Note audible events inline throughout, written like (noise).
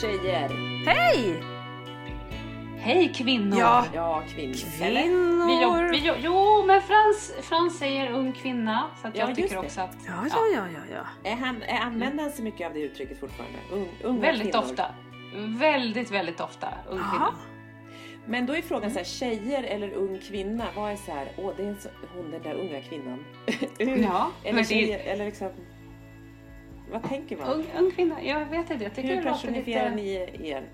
Tjejer! Hej! Hej kvinnor! Ja, Ja, kvinnor. kvinnor. Vi jobb, vi jobb, jo, men Frans, Frans säger ung kvinna. Så Ja, jag just tycker också att... Ja, ja, ja, ja, ja. Är han, är, använder han sig mycket av det uttrycket fortfarande? Ung, unga Väldigt kvinnor. ofta. Väldigt, väldigt ofta. Ung kvinna. Men då är frågan så här, tjejer eller ung kvinna? Vad är så här, åh det är så, hon den där unga kvinnan. Ja, (laughs) eller men det- tjejer, eller liksom, vad tänker man? Ung, ung kvinna, jag vet inte. Jag tycker Hur personifierar lite... ni er?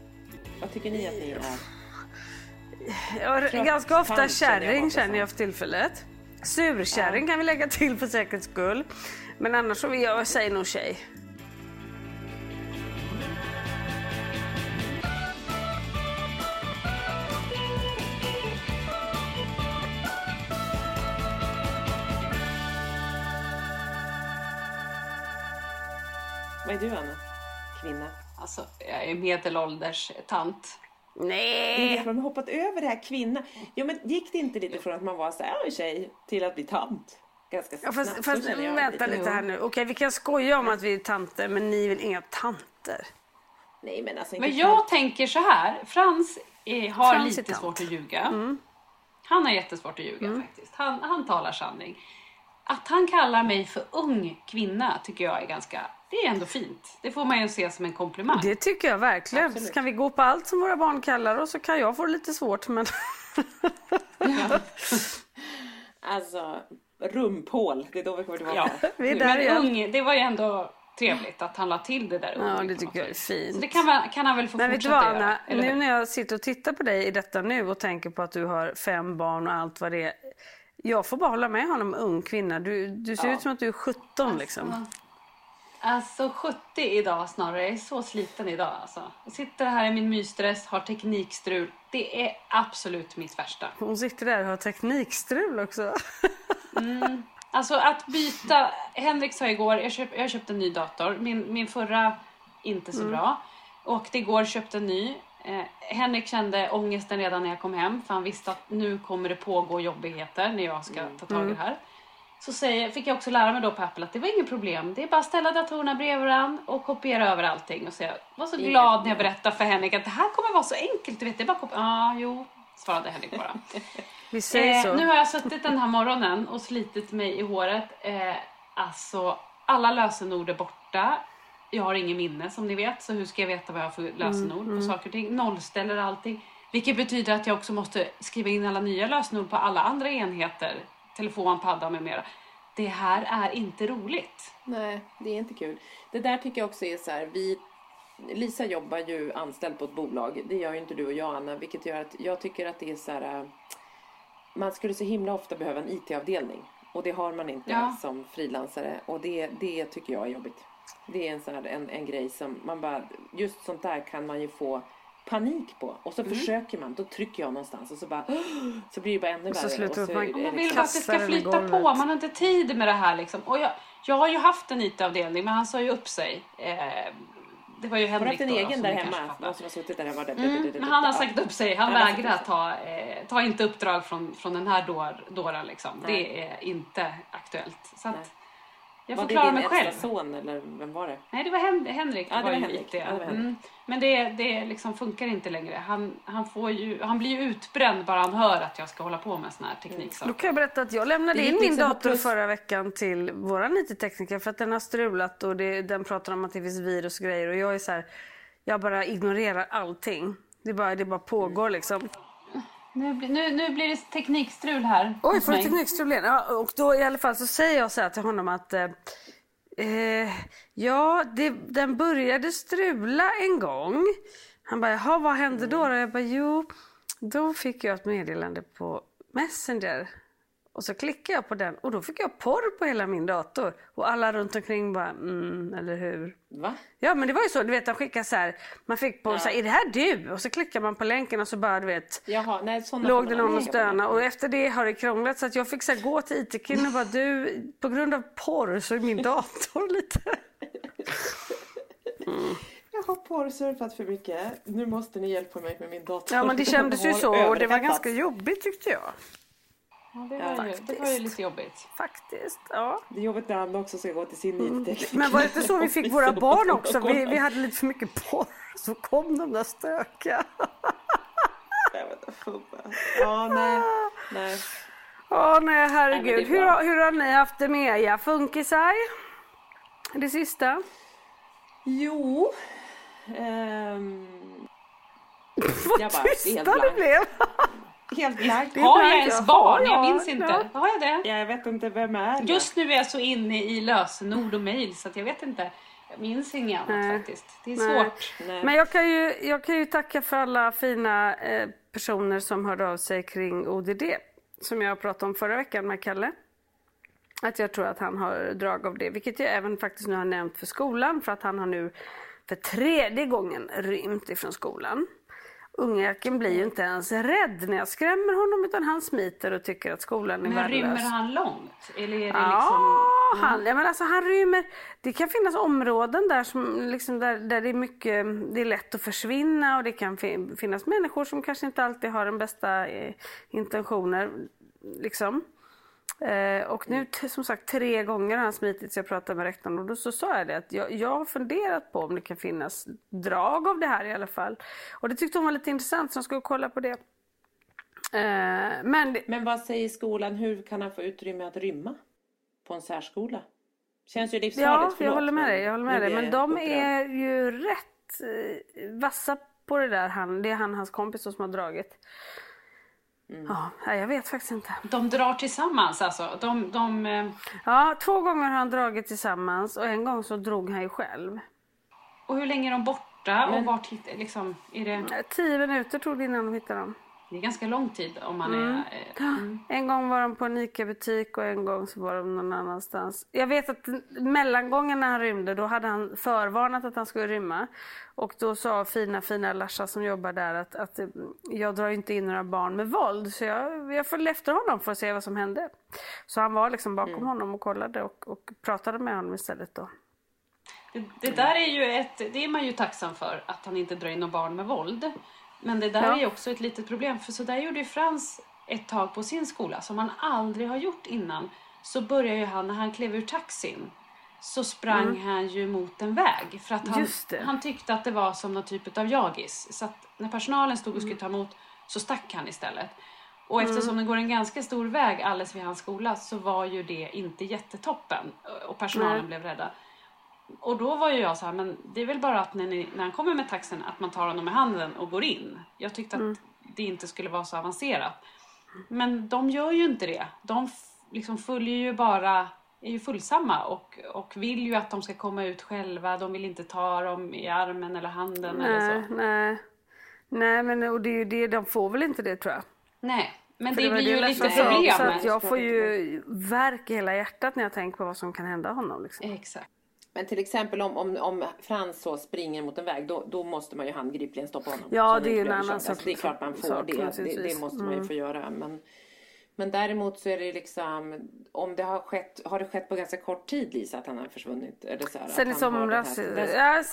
Vad tycker ni att ni är? Jag ganska ofta tant känner jag kärring känner jag för tillfället. Surkärring kan vi lägga till för säkerhets skull. Men annars så vill jag säga nog tjej. Vad är du Anna? Kvinna? Alltså, jag är medelålders tant. Nej. man har hoppat över det här kvinna. Jo men gick det inte lite från att man var så här, "Ja, tjej till att bli tant? Ganska Ja, snabbt. fast, så fast jag vänta lite här nu. Okej, vi kan skoja om att vi är tanter, men ni är väl inga tanter? Nej men alltså inte Men jag tänker så här. Frans är, har Frans lite tant. svårt att ljuga. Mm. Han har jättesvårt att ljuga faktiskt. Han, han talar sanning. Att han kallar mig för ung kvinna tycker jag är ganska... Det är ändå fint. Det får man ju se som en komplimang. Det tycker jag verkligen. Absolut. Kan vi gå på allt som våra barn kallar oss så kan jag få det lite svårt. Men... Alltså, rumphål. Det är då vi kommer tillbaka. Ja, Vi är där men igen. ung, det var ju ändå trevligt att han la till det där Ja, det tycker jag är fint. Så det kan, man, kan han väl få Men vet du fortsätta vad göra? Anna, eller nu när jag sitter och tittar på dig i detta nu och tänker på att du har fem barn och allt vad det är. Jag får bara hålla med honom, ung kvinna. Du, du ser ut som att du är 17 liksom. Alltså 70 idag snarare. Jag är så sliten idag alltså. Jag sitter här i min mysdress, har teknikstrul. Det är absolut mitt värsta. Hon sitter där och har teknikstrul också. (laughs) Alltså att byta. Henrik sa igår, jag, köp, jag köpte en ny dator. Min, min förra inte så bra. Och igår köpte en ny. Eh, Henrik kände ångesten redan när jag kom hem. För han visste att nu kommer det pågå jobbigheter när jag ska ta tag i det här. Så säger, fick jag också lära mig då på Apple att det var inget problem. Det är bara att ställa datorerna bredvid varandra och kopiera över allting. Och så jag var så glad när jag berättade för Henrik att det här kommer vara så enkelt. Du vet, det är bara kopiera. Ja, jo, svarade Henrik bara. (laughs) Vi säger så. Eh, nu har jag suttit den här morgonen och slitit mig i håret. Eh, alltså, alla lösenord är borta. Jag har ingen minne som ni vet, så hur ska jag veta vad jag har för lösenord på saker och ting? Nollställer allting. Vilket betyder att jag också måste skriva in alla nya lösenord på alla andra enheter. Telefon, padda med mera. det här är inte roligt. Nej, det är inte kul. Det där tycker jag också är så här, vi Lisa jobbar ju anställd på ett bolag. Det gör ju inte du och jag Anna, vilket gör att jag tycker att det är så här. äh, Man skulle så himla ofta behöva en IT-avdelning och det har man inte Ja. som frilansare och det, det tycker jag är jobbigt. Det är en sån här, en, en grej som man bara, just sånt där kan man ju få panik på och Mm. så försöker man, då trycker jag någonstans och så bara (gasps) så blir det bara ännu så värre. slutar och så man- det Man vill bara att det ska flyta på, man har inte tid med det här liksom. Och jag, jag har ju haft en IT-avdelning men han sa ju upp sig. Eh, det var ju Har du Henrik haft en då, egen där hemma? Någon som har suttit där hemma? Mm, (laughs) men han har sagt upp sig. Han vägrar ta, eh, ta inte uppdrag från, från den här dår, dåren liksom. Nej. Det är inte aktuellt. Så Nej. att jag Var får det klara din mig äldsta själv. son eller vem var det? Nej, det var Hen- Henrik. Ja, det var ju Henrik. Ja, det var Henrik. Mm. Men det, det liksom funkar inte längre. Han, han, får ju, han blir ju utbränd bara han hör att jag ska hålla på med såna här Då tekniksaker. kan jag berätta att jag lämnade Det in min liksom dator plus- förra veckan till våran IT-tekniker för att den har strulat och det, den pratar om att det finns virus och grejer och jag är så här, jag bara ignorerar allting. Det bara, det bara pågår liksom. Nu, nu, nu blir det teknikstrul här. Oj, får du teknikstrul igen? Ja, och då i alla fall så säger jag så här till honom att eh, eh, ja, det, den började strula en gång. Han bara, jaha, vad hände då? Och jag bara, jo, då fick jag ett meddelande på Messenger. Och så klickade jag på den och då fick jag porr på hela min dator. Och alla runt omkring bara, mm, eller hur? Va? Ja men det var ju så, du vet de skickade så här, man fick på så här, är det här du? Och så klickar man på länken och så bara du vet Jaha, nej låg det någon och stöna och efter det har det krånglat så att jag fick så här, gå till IT-killen och bara du, på grund av porr så är min (laughs) dator lite... Jag har porrsurfat för mycket. Nu måste ni hjälpa mig med min dator. Ja men det kändes ju så och det var ganska jobbigt tyckte jag. Ja, det, var ju, det var ju lite jobbigt. Faktiskt, ja. Det är jobbigt när Anna också ska gå till sin. Mm. Men var det inte så vi fick våra (laughs) barn också? Vi, vi hade lite för mycket porr så kom de där stökiga. Jag vet inte, fan. Ja, nej. nej. Åh nej Nej, herregud. är hur, hur har ni haft det med er funkisar? Det sista? Jo. Ehm, (laughs) Vad tysta det blev. Helt. Det är Har jag ens barn? Ja, Jag minns inte. ja. Har jag det? Jag vet inte vem är jag. Just nu är jag så inne i lösenord och mejl så att jag vet inte. Jag minns inget annat Nej. faktiskt. Det är Nej. svårt. Nej. Men jag kan, ju, jag kan ju tacka för alla fina eh, personer som hörde av sig kring ODD. Som jag pratade om förra veckan med Kalle. Att jag tror att han har drag av det. Vilket jag även faktiskt nu har nämnt för skolan. För att han har nu för tredje gången rymt ifrån skolan. Ungjäkeln blir ju inte ens rädd när jag skrämmer honom utan han smiter och tycker att skolan är Men värdelös. rymmer han långt? Eller är det Ja, liksom... han, ja, men alltså han rymmer. Det kan finnas områden där, som, liksom där, där det är mycket, det är lätt att försvinna och det kan fin- finnas människor som kanske inte alltid har den bästa eh, intentioner. Liksom. Eh, och nu t- som sagt tre gånger har han smitit så jag pratade med rektorn och då så sa jag det att jag, jag har funderat på om det kan finnas drag av det här i alla fall. Och det tyckte hon var lite intressant så jag skulle kolla på det. Eh, men det, Men vad säger skolan? Hur kan han få utrymme att rymma? På en särskola? Känns ju livsfarligt. Ja, jag förlåt, håller med dig. Jag håller med dig. Men jag de är ju rätt eh, vassa på det där. Han, det är han hans kompis som har dragit. Mm. Ja, jag vet faktiskt inte. De drar tillsammans alltså. De, de, eh, Ja, två gånger har han dragit tillsammans och en gång så drog han ju själv. och hur länge är de borta? Och vart hittar, liksom, är det, Eh, Tio minuter tog det innan de hittade dem. Det är ganska lång tid om man Mm. är... Eh, mm. En gång var de på en ICA-butik och en gång så var de någon annanstans. Jag vet att mellangången när han rymde då hade han förvarnat att han skulle rymma. Och då sa fina fina Larsa som jobbar där att, att eh, jag drar inte in några barn med våld. Så jag, jag följde efter honom för att se vad som hände. Så han var liksom bakom honom och kollade och, och pratade med honom istället då. Det, det där är ju ett, det är man ju tacksam för, att han inte drar in några barn med våld. Men det där Ja. är också ett litet problem, för så där gjorde ju Frans ett tag på sin skola, som han aldrig har gjort innan. Så började ju han, när han klev ur taxin, så sprang han ju mot en väg. För att han, Mm. Han tyckte att det var som någon typ av jagis. Så att när personalen stod och skulle Mm. ta emot så stack han istället. Och eftersom det går en ganska stor väg alldeles vid hans skola så var ju det inte jättetoppen. Och personalen Nej. blev rädda. Och då var ju jag så här, men det är väl bara att när, ni, när han kommer med taxen att man tar honom i handen och går in. Jag tyckte att det inte skulle vara så avancerat. Men de gör ju inte det. De liksom följer ju bara är ju fullsamma och, och vill ju att de ska komma ut själva. De vill inte ta dem i armen eller handen eller Nej, så. nej. Nej, men och det är ju det, de får väl inte det tror jag. Nej, men För det, var blir ju lite om, Så att jag får ju värk i hela hjärtat när jag tänker på vad som kan hända honom. Liksom. Exakt. Men till exempel om, om, om Frans så springer mot en väg då, då måste man ju handgripligen stoppa honom. Ja, det är en annan sak- Alltså, det är klart man får sak, det. Det, det måste man ju Mm. få göra. Men, men däremot så är det liksom, om det har skett, har det skett på ganska kort tid Lisa att han har försvunnit? Är det så här, Sen i somras,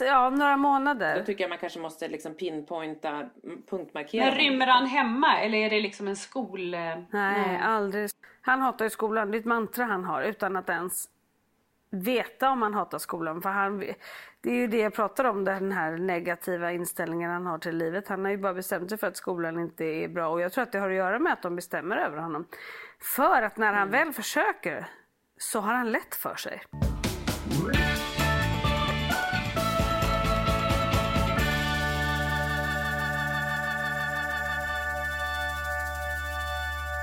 ja, några Då månader. tycker jag man kanske måste liksom pinpointa, punktmarkera. Men rymmer han hemma eller är det liksom en skol... eh, Nej, aldrig. Han hatar ju skolan. Det är ett mantra han har utan att ens veta om han hatar skolan. För han, det är ju det jag pratar om, den här negativa inställningen han har till livet. Han har ju bara bestämt sig för att skolan inte är bra och jag tror att det har att göra med att de bestämmer över honom. För att när han väl försöker så har han lätt för sig.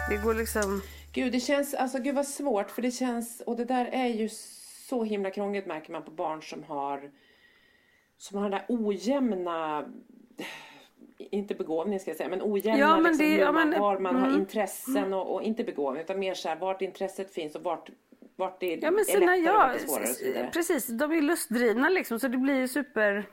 Det går liksom... Gud, det känns, alltså gud vad svårt för det känns, och det där är ju så himla krångligt märker man på barn som har, som har den där ojämna, inte begåvning ska jag säga, men ojämna Ja, men liksom, det- ja, man, men- var man har mm. intressen och, och inte begåvning utan mer så här, vart intresset finns och vart, vart det Ja men är sina, lättare och ja, är svårare och så vidare. precis. De är lustdrivna liksom så det blir ju super...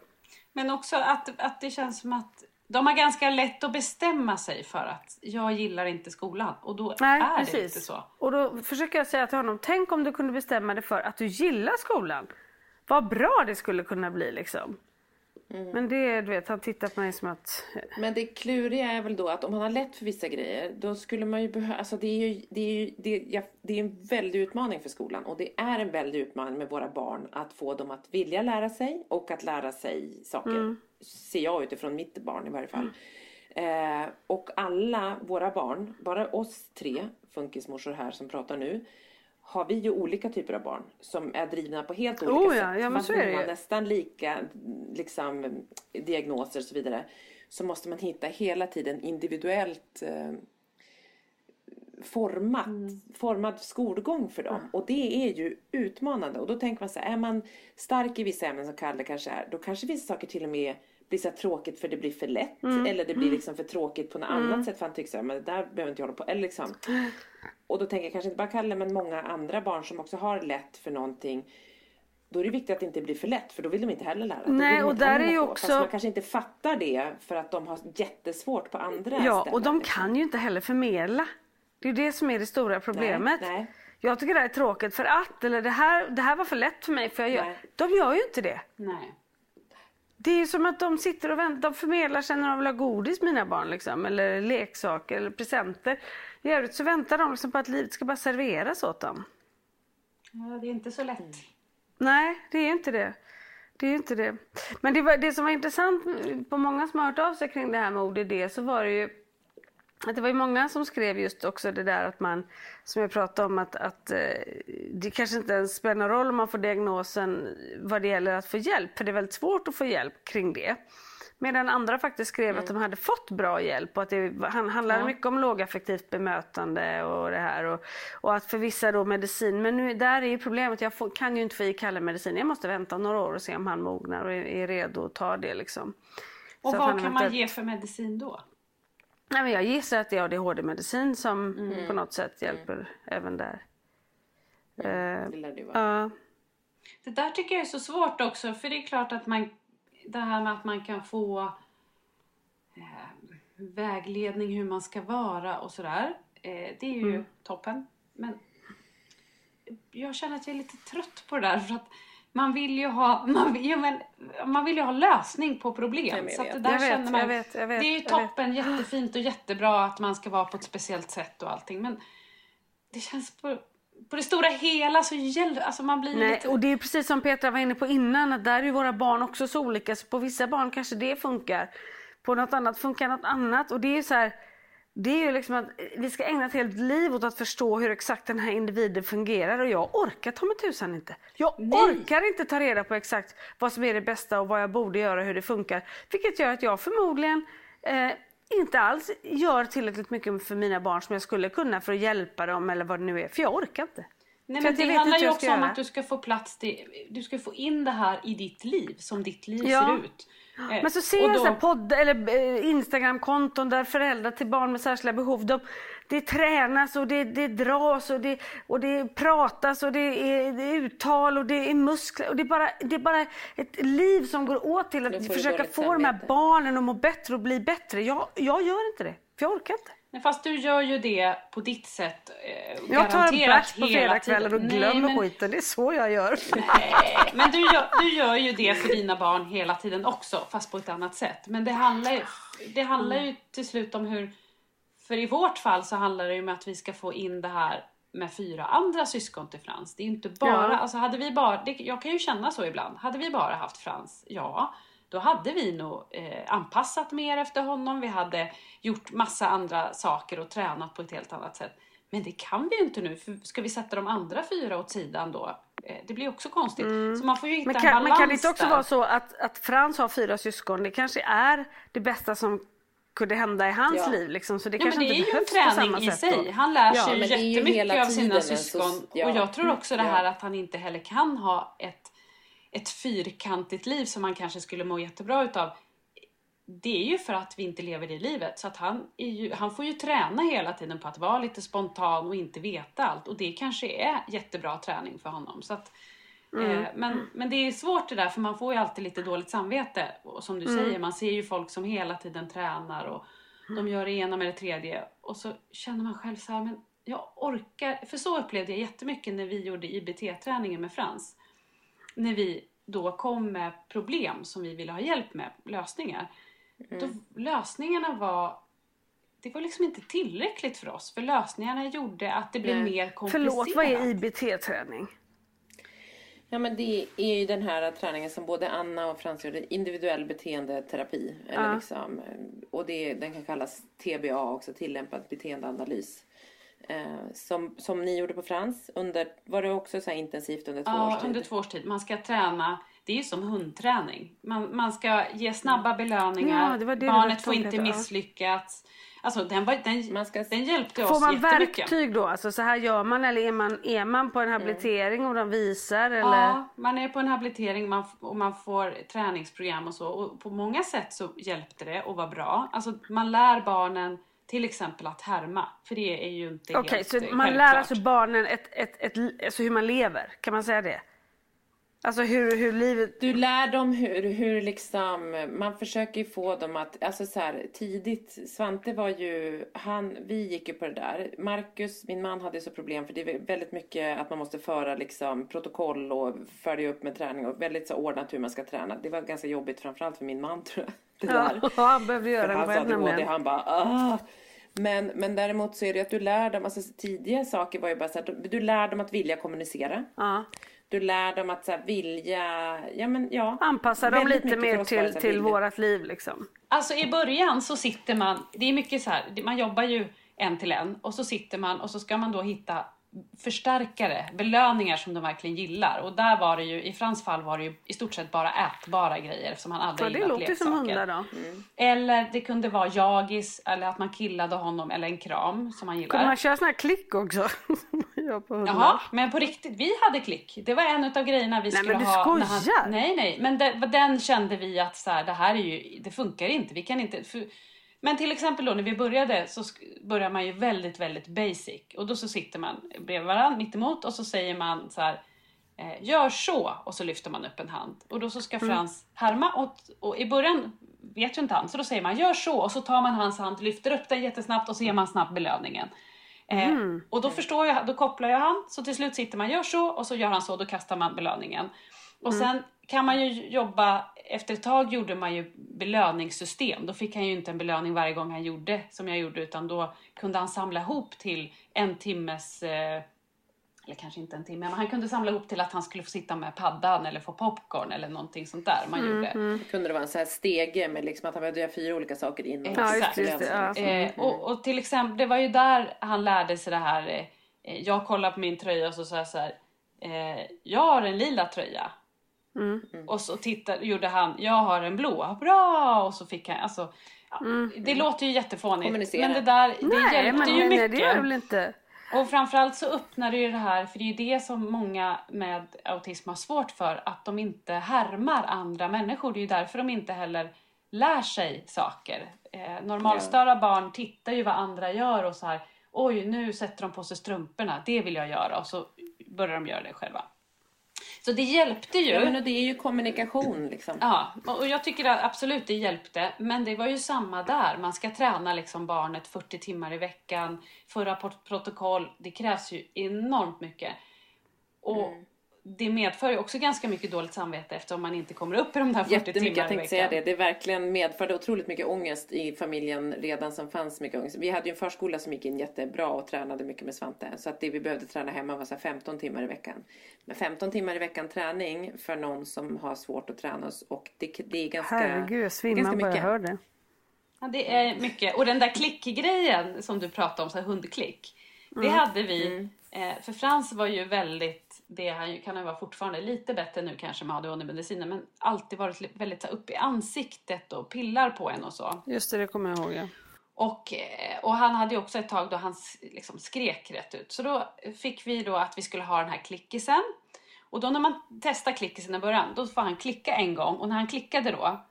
Men också att, att det känns som att de har ganska lätt att bestämma sig för att jag gillar inte skolan. Och då Nej, är precis. det inte så. Och då försöker jag säga till honom, tänk om du kunde bestämma dig för att du gillar skolan. Vad bra det skulle kunna bli liksom. Mm. Men det, du vet, han tittar på mig som att... Men det kluriga är väl då att om han har lätt för vissa grejer då skulle man ju behöva, alltså det är ju, det är ju det, ja, det är en väldig utmaning för skolan och det är en väldig utmaning med våra barn att få dem att vilja lära sig och att lära sig saker. Ser jag utifrån mitt barn i varje fall. Eh, och alla våra barn, bara oss tre funkismorsor här som pratar nu har vi ju olika typer av barn som är drivna på helt olika Oh ja, sätt. ja, men så de har nästan lika liksom, diagnoser och så vidare så måste man hitta hela tiden individuellt eh, format, formad skolgång för dem. Och det är ju utmanande. Och då tänker man så här, är man stark i vissa ämnen som Kalle kanske är, då kanske vissa saker till och med blir så här tråkigt för det blir för lätt. Eller det blir liksom för tråkigt på något annat sätt för han tycker så här, men det där behöver inte jag hålla på. Eller liksom. Och då tänker jag kanske inte bara Kalle men många andra barn som också har lätt för någonting. Då är det viktigt att det inte blir för lätt för då vill de inte heller lära. Nej, och där är ju också- Fast man kanske inte fattar det för att de har jättesvårt på andra Ja, ställen, och de liksom. kan ju inte heller förmedla. Det är ju det som är det stora problemet. nej. Jag tycker det här är tråkigt för att, eller det här, det här var för lätt för mig för jag gör. Nej. De gör ju inte det. Nej. Det är som att de sitter och väntar. De förmedlar sen när de vill ha godis, mina barn. Liksom, eller leksaker eller presenter. I övrigt så väntar de liksom på att livet ska bara serveras åt dem. Ja, det är inte så lätt. Nej, det är inte det. Det är inte det. Men det, var, det som var intressant på många som har hört av sig kring det här med ODD så var det ju att det var ju många som skrev just också det där att man, som jag pratade om, att, att eh, det kanske inte ens spelar någon roll om man får diagnosen vad det gäller att få hjälp, för det är väldigt svårt att få hjälp kring det. Medan andra faktiskt skrev att de hade fått bra hjälp och att det han- handlade mycket om lågaffektivt bemötande och det här. Och, och att för vissa då medicin, men nu, där är ju problemet, jag får, kan ju inte få i Kalle medicin. Jag måste vänta några år och se om han mognar och är, är redo att ta det liksom. Och Så vad kan man ge för medicin då? Nej, men jag gissar att det är ADHD-medicin som Mm. på något sätt hjälper även där. Eh, Det lär det ju vara. Ja, Det där tycker jag är så svårt också, för det är klart att man, det här med att man kan få eh, vägledning hur man ska vara och sådär. Eh, det är ju toppen. Men jag känner att jag är lite trött på det där för att man vill ju ha, (laughs) man vill, jo, men, man vill ju ha lösning på problem. Ja, så det vet. där Jag vet, känner man, jag vet, jag vet, det är ju jag vet. toppen, jättefint och jättebra att man ska vara på ett speciellt sätt och allting. Men det känns på, på det stora hela så gäller alltså man blir Nej, lite... och det är precis som Petra var inne på innan, att där är våra barn också så olika. Så på vissa barn kanske det funkar. På något annat funkar något annat. Och det är så här, det är ju liksom att vi ska ägna ett helt liv åt att förstå hur exakt den här individen fungerar. Och jag orkar ta mig tusan inte. Jag orkar inte ta reda på exakt vad som är det bästa och vad jag borde göra och hur det funkar. Vilket gör att jag förmodligen eh, inte alls gör tillräckligt mycket för mina barn som jag skulle kunna för att hjälpa dem eller vad det nu är. För jag orkar inte. Nej, men det handlar ju också om göra. att du ska få plats till, du ska få in det här i ditt liv, som ditt liv Ja. ser ut. Eh, Men så ser och jag då- här podd eller eh, Instagramkonton där föräldrar till barn med särskilda behov, de, det tränas och det, det dras och det, och det pratas och det är, det är uttal och det är muskler och det är, bara, det är bara ett liv som går åt till att försöka få de här samvete. barnen att må bättre och bli bättre. Jag, jag gör inte det, för jag orkar inte. Nej, fast du gör ju det på ditt sätt. Eh, Jag tar en bärs på hela fredagskvällen och glömmer men, skiten, det är så jag gör. Nej, men du gör, du gör ju det för dina barn hela tiden också, fast på ett annat sätt. Men det handlar, ju- det handlar ju till slut om hur... För i vårt fall så handlar det ju om att vi ska få in det här med fyra andra syskon till Frans. Det är inte bara... Ja. Alltså hade vi bara det, jag kan ju känna så ibland. Hade vi bara haft Frans, ja, då hade vi nog eh, anpassat mer efter honom. Vi hade gjort massa andra saker och tränat på ett helt annat sätt. Men det kan vi ju inte nu, för ska vi sätta de andra fyra åt sidan då? Eh, det blir också konstigt. Så man får ju hitta Mm. Men en kan, balans men kan det inte också där. vara så att, att Frans har fyra syskon, det kanske är det bästa som kunde hända i hans Ja. liv. Liksom, så det Ja, kanske men det är inte ju en behövs på träning i sig. då. Han lär Ja, sig är ju jättemycket hela av sina en syskon. soc- ja. Och jag tror också det Ja. här att han inte heller kan ha ett, ett fyrkantigt liv som han kanske skulle må jättebra utav. Det är ju för att vi inte lever det livet. Så att han, ju, han får ju träna hela tiden på att vara lite spontan och inte veta allt. Och det kanske är jättebra träning för honom. Så att, eh, men, men det är svårt det där för man får ju alltid lite dåligt samvete. Och som du säger, man ser ju folk som hela tiden tränar och de gör det ena med det tredje. Och så känner man själv så här, men jag orkar. För så upplevde jag jättemycket när vi gjorde IBT-träningen med Frans. När vi då kom med problem som vi ville ha hjälp med, lösningar. Då, lösningarna var det var liksom inte tillräckligt för oss. För lösningarna gjorde att det blev Nej. mer komplicerat. Förlåt, vad är IBT-träning? Ja men det är ju den här träningen som både Anna och Frans gjorde, individuell beteendeterapi. Eller Ja. liksom, och det, den kan kallas TBA också, tillämpad beteendeanalys. Eh, som, som ni gjorde på Frans, under, var det också så här intensivt under två års Ja, tid? under två års tid. Man ska träna. Det är ju som hundträning. Man, man ska ge snabba belöningar. Ja, det var det Barnet får inte Peter, ja. misslyckats. Alltså den, var, den, Man ska- den hjälpte Får oss man jättemycket. verktyg då? Alltså så här gör man eller är man, är man på en habilitering och de visar? Eller? Ja, man är på en habilitering man, och man får träningsprogram och så. Och på många sätt så hjälpte det och var bra. Alltså man lär barnen till exempel att härma. För det är ju inte Okej, helt så eh, man lär alltså barnen ett, ett, ett, alltså hur man lever? Kan man säga det? Alltså hur, hur livet... Du lär dem hur, hur liksom, man försöker ju få dem att, alltså så här, tidigt, Svante var ju, han, vi gick ju på det där. Marcus, min man hade så problem för det är väldigt mycket att man måste föra liksom protokoll och följa upp med träning och väldigt så ordnat hur man ska träna. Det var ganska jobbigt framförallt för min man tror jag. Det där. (laughs) Ja, han behövde göra det själv ADHD, nämligen. han bara ah. Men, men däremot så är det att du lär dem, alltså tidiga saker var ju bara så att du lär dem att vilja kommunicera. Ja. Du lär dem att så här, vilja, ja men ja. Anpassa dem lite mer till, här till vilja. vårat liv liksom. Alltså i början så sitter man, det är mycket så här, man jobbar ju en till en och så sitter man och så ska man då hitta förstärkare, belöningar som de verkligen gillar. Och där var det ju, i Frans fall var det ju i stort sett bara ätbara grejer som han aldrig gillat ju som leksaker. hundar då. Eller det kunde vara jagis eller att man killade honom eller en kram som han gillar. Kunde man köra sån här klick också? (laughs) På. Jaha, men på riktigt, vi hade klick. Det var en av grejerna vi Nej, skulle men du ha. när skojar? nej, nej, men det, den kände vi att så här, det här är ju, det funkar inte. Vi kan inte. För, men till exempel då när vi började så börjar man ju väldigt, väldigt basic. Och då så sitter man bredvid varandra mitt emot och så säger man så här. Eh, gör så och så lyfter man upp en hand. Och då så ska Mm. Frans härma och, och i början vet ju inte han. Så då säger man gör så och så tar man hans hand, lyfter upp den jättesnabbt och så ger man snabbt belöningen. Eh, Mm. Och då förstår jag, då kopplar jag han, så till slut sitter man, gör så och så gör han så, då kastar man belöningen. Och Mm. sen kan man ju jobba, efter ett tag gjorde man ju belöningssystem. Då fick han ju inte en belöning varje gång han gjorde som jag gjorde, utan då kunde han samla ihop till en timmes eh, eller kanske inte en timme, men han kunde samla ihop till att han skulle få sitta med paddan eller få popcorn eller någonting sånt där man Mm, gjorde. Kunde det vara en så här stege med liksom att han behövde göra fyra olika saker innan. Ja, just det, ja. Eh, och, och till exempel, det var ju där han lärde sig det här. Eh, jag kollar på min tröja och så sa jag så här. Eh, jag har en lila tröja. Mm. Och så tittade, gjorde han, jag har en blå. Bra! Och så fick han, alltså. Ja, Det låter ju jättefånigt. Kommunicera. Men det där, det Mm. Nej, hjälpte men ju nej, nej, mycket. det gör det väl inte. Och framförallt så öppnar det ju det här, för det är ju det som många med autism har svårt för, att de inte härmar andra människor. Det är ju därför de inte heller lär sig saker. Eh, normalstörda barn tittar ju vad andra gör och så här, oj nu sätter de på sig strumporna, det vill jag göra och så börjar de göra det själva. Så det hjälpte ju. Ja, men det är ju kommunikation liksom. Ja, och jag tycker att absolut det hjälpte. Men det var ju samma där. Man ska träna liksom barnet 40 timmar i veckan, föra protokoll. Det krävs ju enormt mycket. Och mm det medför ju också ganska mycket dåligt samvete eftersom man inte kommer upp i de där 40 timmarna i veckan. Jag tänkte säga det. Det verkligen medförde otroligt mycket ångest i familjen redan som fanns mycket ångest. Vi hade ju en förskola som gick in jättebra och tränade mycket med Svante. Så att det vi behövde träna hemma var så 15 timmar i veckan. Men 15 timmar i veckan träning för någon som har svårt att träna och det, det är ganska Herregud, jag svimmar bara jag hör det. Ja, det är mycket. Och den där klickgrejen som du pratade om, så här hundklick. Mm. Det hade vi. Mm. Eh, för Frans var ju väldigt, det han kan han vara fortfarande, lite bättre nu kanske med ADHD-medicinen, men alltid varit väldigt upp i ansiktet och pillar på en och så. Just det, det kommer jag ihåg ja. Och, eh, och han hade ju också ett tag då han liksom skrek rätt ut. Så då fick vi då att vi skulle ha den här klickisen. Och då när man testar klickisen i början, då får han klicka en gång. Och när han klickade då,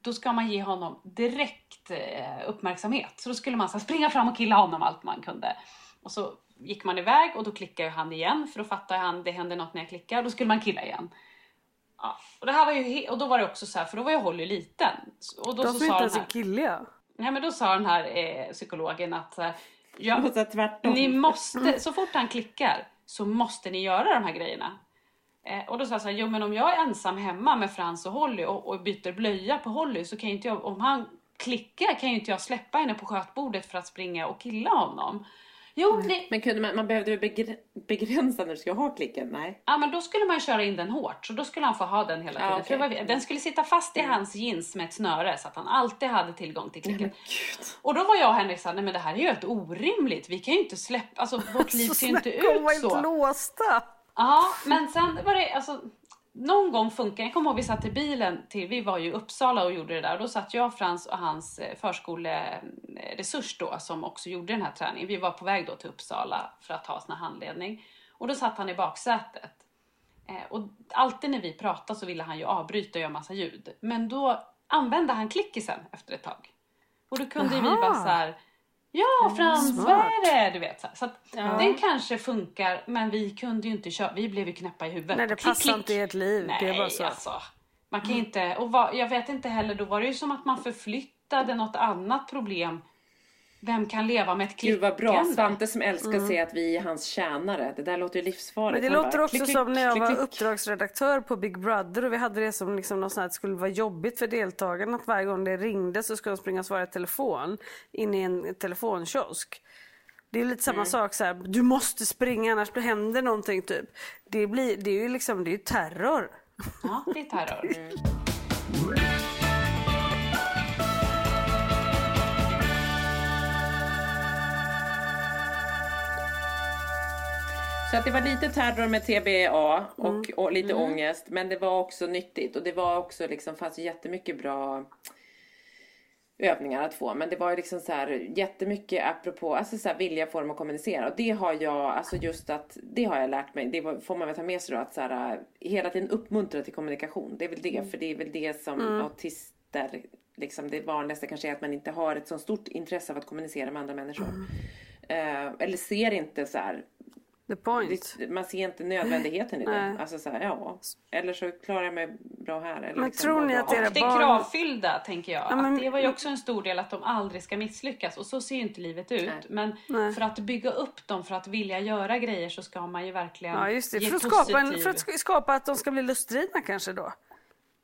då ska man ge honom direkt eh, uppmärksamhet. Så då skulle man så springa fram och killa honom allt man kunde. Och så gick man iväg och då klickade han igen för då fattade han det händer något när jag klickar. Då skulle man killa igen. Ja, och, det här var ju och då var det också så här, för då var ju Holly liten. Och då De så sa inte ens killiga. Nej men då sa den här eh, psykologen att ja, ni måste, så fort han klickar så måste ni göra de här grejerna. Eh, och då sa jag så här, jo men om jag är ensam hemma med Frans och Holly och, och byter blöja på Holly så kan ju inte jag, om han klickar kan ju inte jag släppa henne på skötbordet för att springa och killa honom. Jo, det... Men kunde man, man behövde begr begränsa när du skulle ha klicken? Nej. Ja, men då skulle man köra in den hårt. Så då skulle han få ha den hela tiden. Ja, okay. Den skulle sitta fast i mm. hans jeans med ett snöre så att han alltid hade tillgång till klicken. Nej, och då var jag och Henrik såhär, nej men det här är ju helt orimligt. Vi kan ju inte släppa, alltså vårt liv ser ju inte ut så. Inte låsta. Ja, men sen var det, alltså någon gång funkar Jag kommer ihåg vi satt i bilen till, vi var ju i Uppsala och gjorde det där. Då satt jag, Frans och hans eh, förskoleresurs då som också gjorde den här träningen. Vi var på väg då till Uppsala för att ha sån här handledning. Och då satt han i baksätet. Eh, och alltid när vi pratade så ville han ju avbryta och göra massa ljud. Men då använde han klickisen efter ett tag. Och då kunde Aha. vi bara så här, Ja, Frans, vad är det? Du vet, så, så ja. den kanske funkar, men vi kunde ju inte köra. Vi blev ju knäppa i huvudet. Nej, det passar inte i ert liv. Nej, det är bara så. Alltså, man kan mm. inte, och vad, jag vet inte heller, då var det ju som att man förflyttade något annat problem vem kan leva med ett klickande? Gud vad bra, Svante som älskar mm. att säga att vi är hans tjänare. Det där låter ju livsfarligt. Men det låter bara, också klick, som när jag klick, var uppdragsredaktör på Big Brother och vi hade det som liksom något sånt att det skulle vara jobbigt för deltagarna att varje gång det ringde så skulle de springa och svara i telefon in i en telefonkiosk. Det är lite samma mm. sak så här, du måste springa annars händer någonting typ. Det, blir, det är ju liksom, det är terror. Ja, det är terror. Mm. (laughs) Så att det var lite terror med TBA och, mm. och lite mm. ångest. Men det var också nyttigt och det var också liksom, fanns jättemycket bra övningar att få. Men det var ju liksom så här jättemycket apropå, alltså så här vilja, form och kommunicera. Och det har jag, alltså just att, det har jag lärt mig. Det får man väl ta med sig då att så här, hela tiden uppmuntra till kommunikation. Det är väl det, mm. för det är väl det som mm. autister, liksom det vanligaste kanske är att man inte har ett så stort intresse av att kommunicera med andra människor. Mm. Uh, eller ser inte så här The point. man ser inte nödvändigheten i det. Alltså så här, ja. Eller så klarar jag mig bra här. Eller men liksom tror ni att era barn... det kravfyllda tänker jag. Ja, men... att det var ju också en stor del att de aldrig ska misslyckas. Och så ser ju inte livet ut. Nej. Men Nej. för att bygga upp dem, för att vilja göra grejer så ska man ju verkligen ja, just det. Ge för, att skapa en, för att skapa att de ska bli lustdrivna kanske då.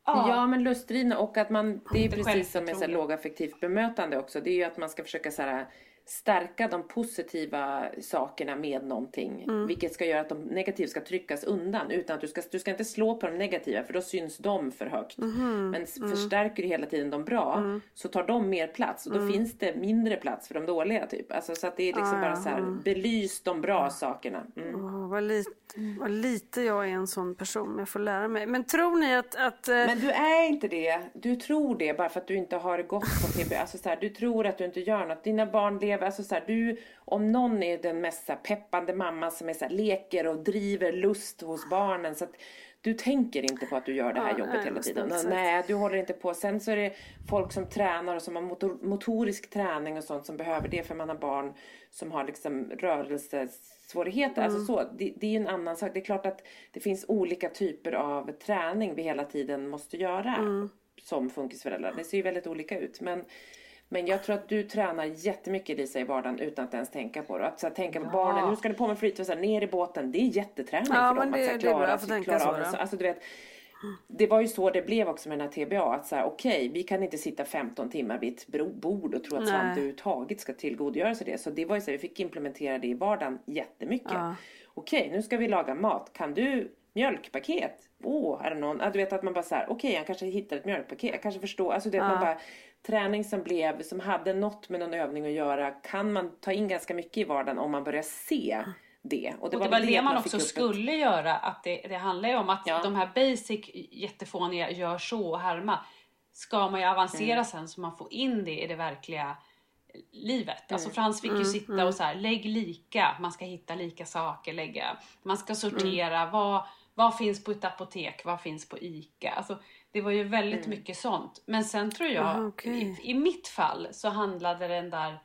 Ja. ja men lustdrivna och att man, det är ju precis som med så lågaffektivt bemötande också. Det är ju att man ska försöka så här, stärka de positiva sakerna med någonting. Mm. Vilket ska göra att de negativa ska tryckas undan. Utan att du ska, du ska inte slå på de negativa för då syns de för högt. Mm. Men mm. förstärker du hela tiden de bra mm. så tar de mer plats. Och då mm. finns det mindre plats för de dåliga typ. Alltså, så att det är liksom ah, bara så här, belys de bra sakerna. Oh, vad, lite, vad lite jag är en sån person. Jag får lära mig. Men tror ni att... att uh... Men du är inte det. Du tror det bara för att du inte har gått på TB. Alltså så här, du tror att du inte gör något. Dina barn lever lever, alltså så här, du, om någon är den mest så här, peppande mamma som är så här, leker och driver lust hos barnen så att du tänker inte på att du gör det här Ja, jobbet nej, hela tiden. Nej, du håller inte på. Sen så är det folk som tränar och som har motor, motorisk träning och sånt som behöver det för man har barn som har liksom rörelsesvårigheter. Mm. Alltså så, det, det är ju en annan sak. Det är klart att det finns olika typer av träning vi hela tiden måste göra Mm. som funkisföräldrar. Det ser ju väldigt olika ut. Men, men jag tror att du tränar jättemycket Lisa i vardagen utan att ens tänka på det. Att så här, tänka på barnen, nu ska ni på med flytväst, ner i båten. Det är jätteträning Ja, för dem. det- att så här, det är bra klara, att klara så, av det. alltså, du vet, det var ju så det blev också med den här TBA. Att så här, okej, vi kan inte sitta 15 timmar vid ett bord och tro att. Svante överhuvudtaget ska tillgodogöra sig det. Så det var ju så här, vi fick implementera det i vardagen jättemycket. Ja. Okej, nu ska vi laga mat. Kan du mjölkpaket? Åh, oh, är det någon? Ja, du vet att man bara så här, okej, jag kanske hittar ett mjölkpaket. Jag kanske förstår. Alltså det att man bara, träning som blev, som hade något med någon övning att göra, kan man ta in ganska mycket i vardagen om man börjar se det. Och det väl var det man fick också ett- skulle göra. Att det, det handlar ju om att Ja. de här basic jättefåniga gör så och härma. Ska man ju avancera Mm. sen så man får in det i det verkliga livet. Mm. Alltså Frans fick ju sitta och så här, lägg lika, man ska hitta lika saker, lägga, man ska sortera, Mm. vad, vad finns på ett apotek, vad finns på ICA? Alltså, det var ju väldigt Mm. mycket sånt. Men sen tror jag, Ah, okej. i, i mitt fall så handlade den där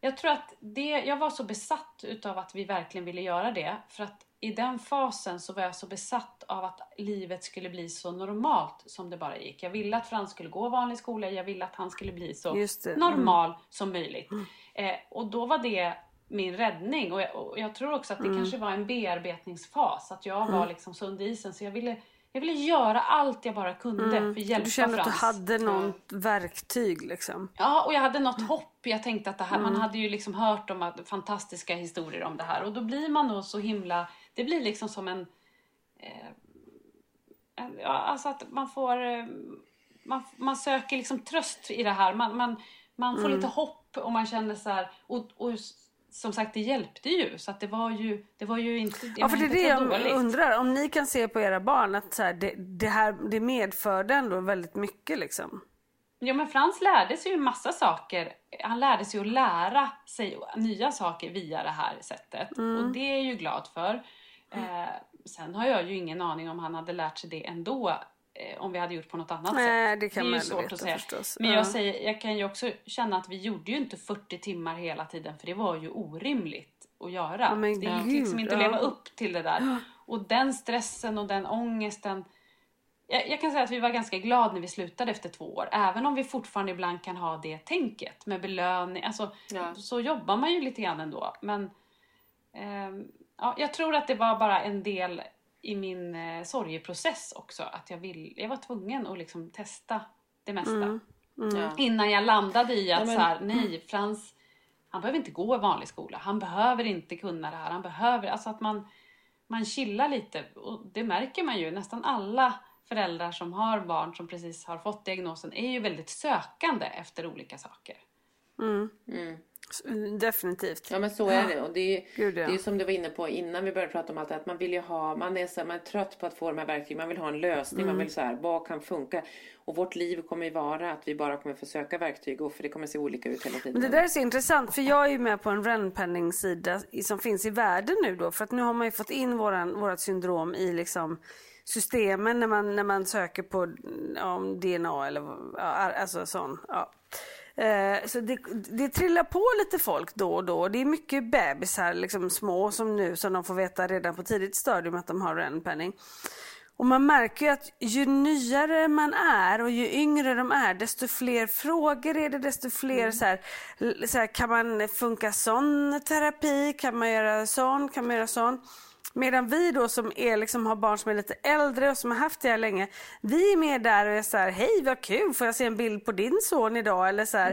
jag tror att det, jag var så besatt utav att vi verkligen ville göra det. För att i den fasen så var jag så besatt av att livet skulle bli så normalt som det bara gick. Jag ville att Frans skulle gå vanlig skola, jag ville att han skulle bli så mm. normal som möjligt. Eh, och då var det min räddning. Och jag, och jag tror också att det kanske var en bearbetningsfas. Att jag var liksom så under isen. Så jag ville, jag ville göra allt jag bara kunde för att hjälpa Du kände att du Frans. hade något verktyg liksom. Ja, och jag hade något hopp. Jag tänkte att det här, man hade ju liksom hört om att, fantastiska historier om det här. Och då blir man nog så himla, det blir liksom som en, eh, en ja, alltså att man får, eh, man, man söker liksom tröst i det här. Man, man, man får lite hopp och man känner så här, och, och som sagt det hjälpte ju. Så att det var ju, det var ju inte, det Ja, för det är det jag dåligt. undrar. Om ni kan se på era barn att så här, det, det här det medförde ändå väldigt mycket liksom. Ja men Frans lärde sig ju massa saker. Han lärde sig att lära sig nya saker via det här sättet. Mm. Och det är jag ju glad för. Eh, sen har jag ju ingen aning om han hade lärt sig det ändå. Eh, om vi hade gjort på något annat Nej, sätt. det kan är man ju svårt veta att säga. förstås. Men Ja. jag, säger, jag kan ju också känna att vi gjorde ju inte 40 timmar hela tiden. För det var ju orimligt att göra. Men det gick liksom inte att leva upp till det där. (gasps) Och den stressen och den ångesten. Jag, jag kan säga att vi var ganska glada när vi slutade efter två år. Även om vi fortfarande ibland kan ha det tänket med belöning. Alltså, Ja. Så jobbar man ju lite grann ändå. Men ehm, ja, jag tror att det var bara en del i min eh, sorgeprocess också. Att jag, vill, jag var tvungen att liksom testa det mesta. Ja. Innan jag landade i att Nej, men- så här, nej, Frans, han behöver inte gå i vanlig skola. Han behöver inte kunna det här. Han behöver, alltså att man, man chillar lite. Och det märker man ju. Nästan alla föräldrar som har barn som precis har fått diagnosen är ju väldigt sökande efter olika saker. S- Definitivt. Ja men så är det och det är, Gud, ja. det är som du var inne på innan vi började prata om allt det att man vill ju ha, man är, så, här, man är trött på att få de här verktygen, man vill ha en lösning, Mm. man vill så här, vad kan funka? Och vårt liv kommer ju vara att vi bara kommer få söka verktyg och för det kommer se olika ut hela tiden. Men det där är så intressant för jag är ju med på en Renpenning-sida som finns i världen nu då. För att nu har man ju fått in våran, vårat syndrom i liksom systemen när man, när man söker på ja, om DNA eller ja, alltså sån. Ja. Eh, Så det, det trillar på lite folk då och då. Det är mycket bebisar, liksom små som nu, som de får veta redan på tidigt stadium att de har renpenning. Och man märker ju att ju nyare man är och ju yngre de är desto fler frågor är det, desto fler så här, så här, kan man funka sån terapi, kan man göra sån, kan man göra sån. Medan vi då som är, liksom, har barn som är lite äldre och som har haft det här länge, vi är med där och är så här, hej vad kul, får jag se en bild på din son idag? Eller så här,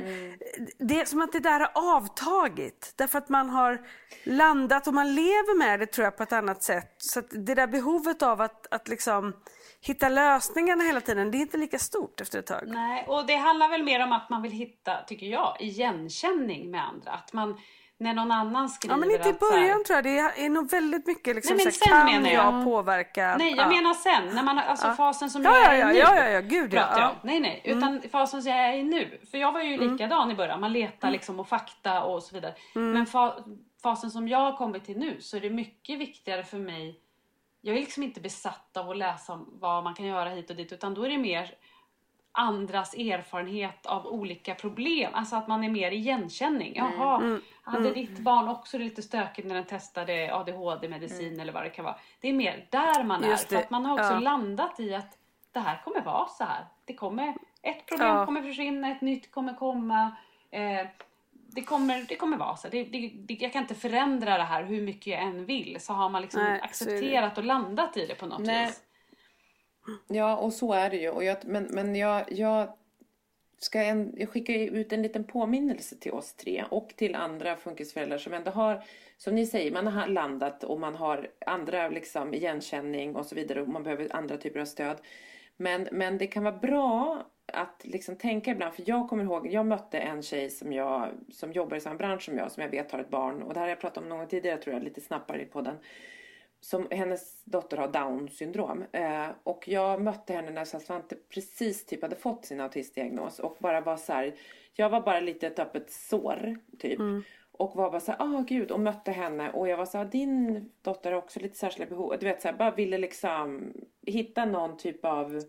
Det är som att det där har avtagit. Därför att man har landat och man lever med det tror jag på ett annat sätt. Så det där behovet av att, att liksom hitta lösningarna hela tiden, det är inte lika stort efter ett tag. Nej, och det handlar väl mer om att man vill hitta, tycker jag, igenkänning med andra. Att man, när någon annan skriver Ja men inte i början tror jag. Det är nog väldigt mycket liksom Nej, men sen kan menar jag. jag påverka? Nej, jag ja. menar sen. När man, alltså fasen som Ja, jag är ja, i nu. ja, ja, ja, gud, ja. jag. Ja. Nej, nej. Utan fasen som jag är i nu. För jag var ju likadan i början. Man letar liksom och fakta och så vidare. Men fa, fasen som jag har kommit till nu så är det mycket viktigare för mig. Jag är liksom inte besatt av att läsa om vad man kan göra hit och dit. Utan då är det mer andras erfarenhet av olika problem. Alltså att man är mer igenkänning. Jaha, hade ditt barn också det lite stökigt när den testade ADHD-medicin eller vad det kan vara. Det är mer där man är. För att man har också ja. landat i att det här kommer vara så här. Det kommer, ett problem Ja. kommer försvinna, ett nytt kommer komma. Eh, det kommer, det kommer vara så. Det, det, det, jag kan inte förändra det här hur mycket jag än vill. Så har man liksom Nej, accepterat och landat i det på något Nej. vis. Ja, och så är det ju. Och jag, men men jag, jag, ska en, jag skickar ut en liten påminnelse till oss tre och till andra funkisföräldrar som ändå har, som ni säger, man har landat och man har andra liksom igenkänning och så vidare och man behöver andra typer av stöd. Men, men det kan vara bra att liksom tänka ibland, för jag kommer ihåg, jag mötte en tjej som, jag, som jobbar i samma bransch som jag, som jag vet har ett barn. Och det här har jag pratat om någon gång tidigare tror jag, lite snabbare i podden som hennes dotter har down syndrom. Eh, och jag mötte henne när Svante precis typ hade fått sin autistdiagnos och bara var så här, jag var bara lite ett öppet sår typ. Och var bara så ah gud, och mötte henne och jag var så din dotter har också lite särskilda behov. Du vet så här, bara ville liksom hitta någon typ av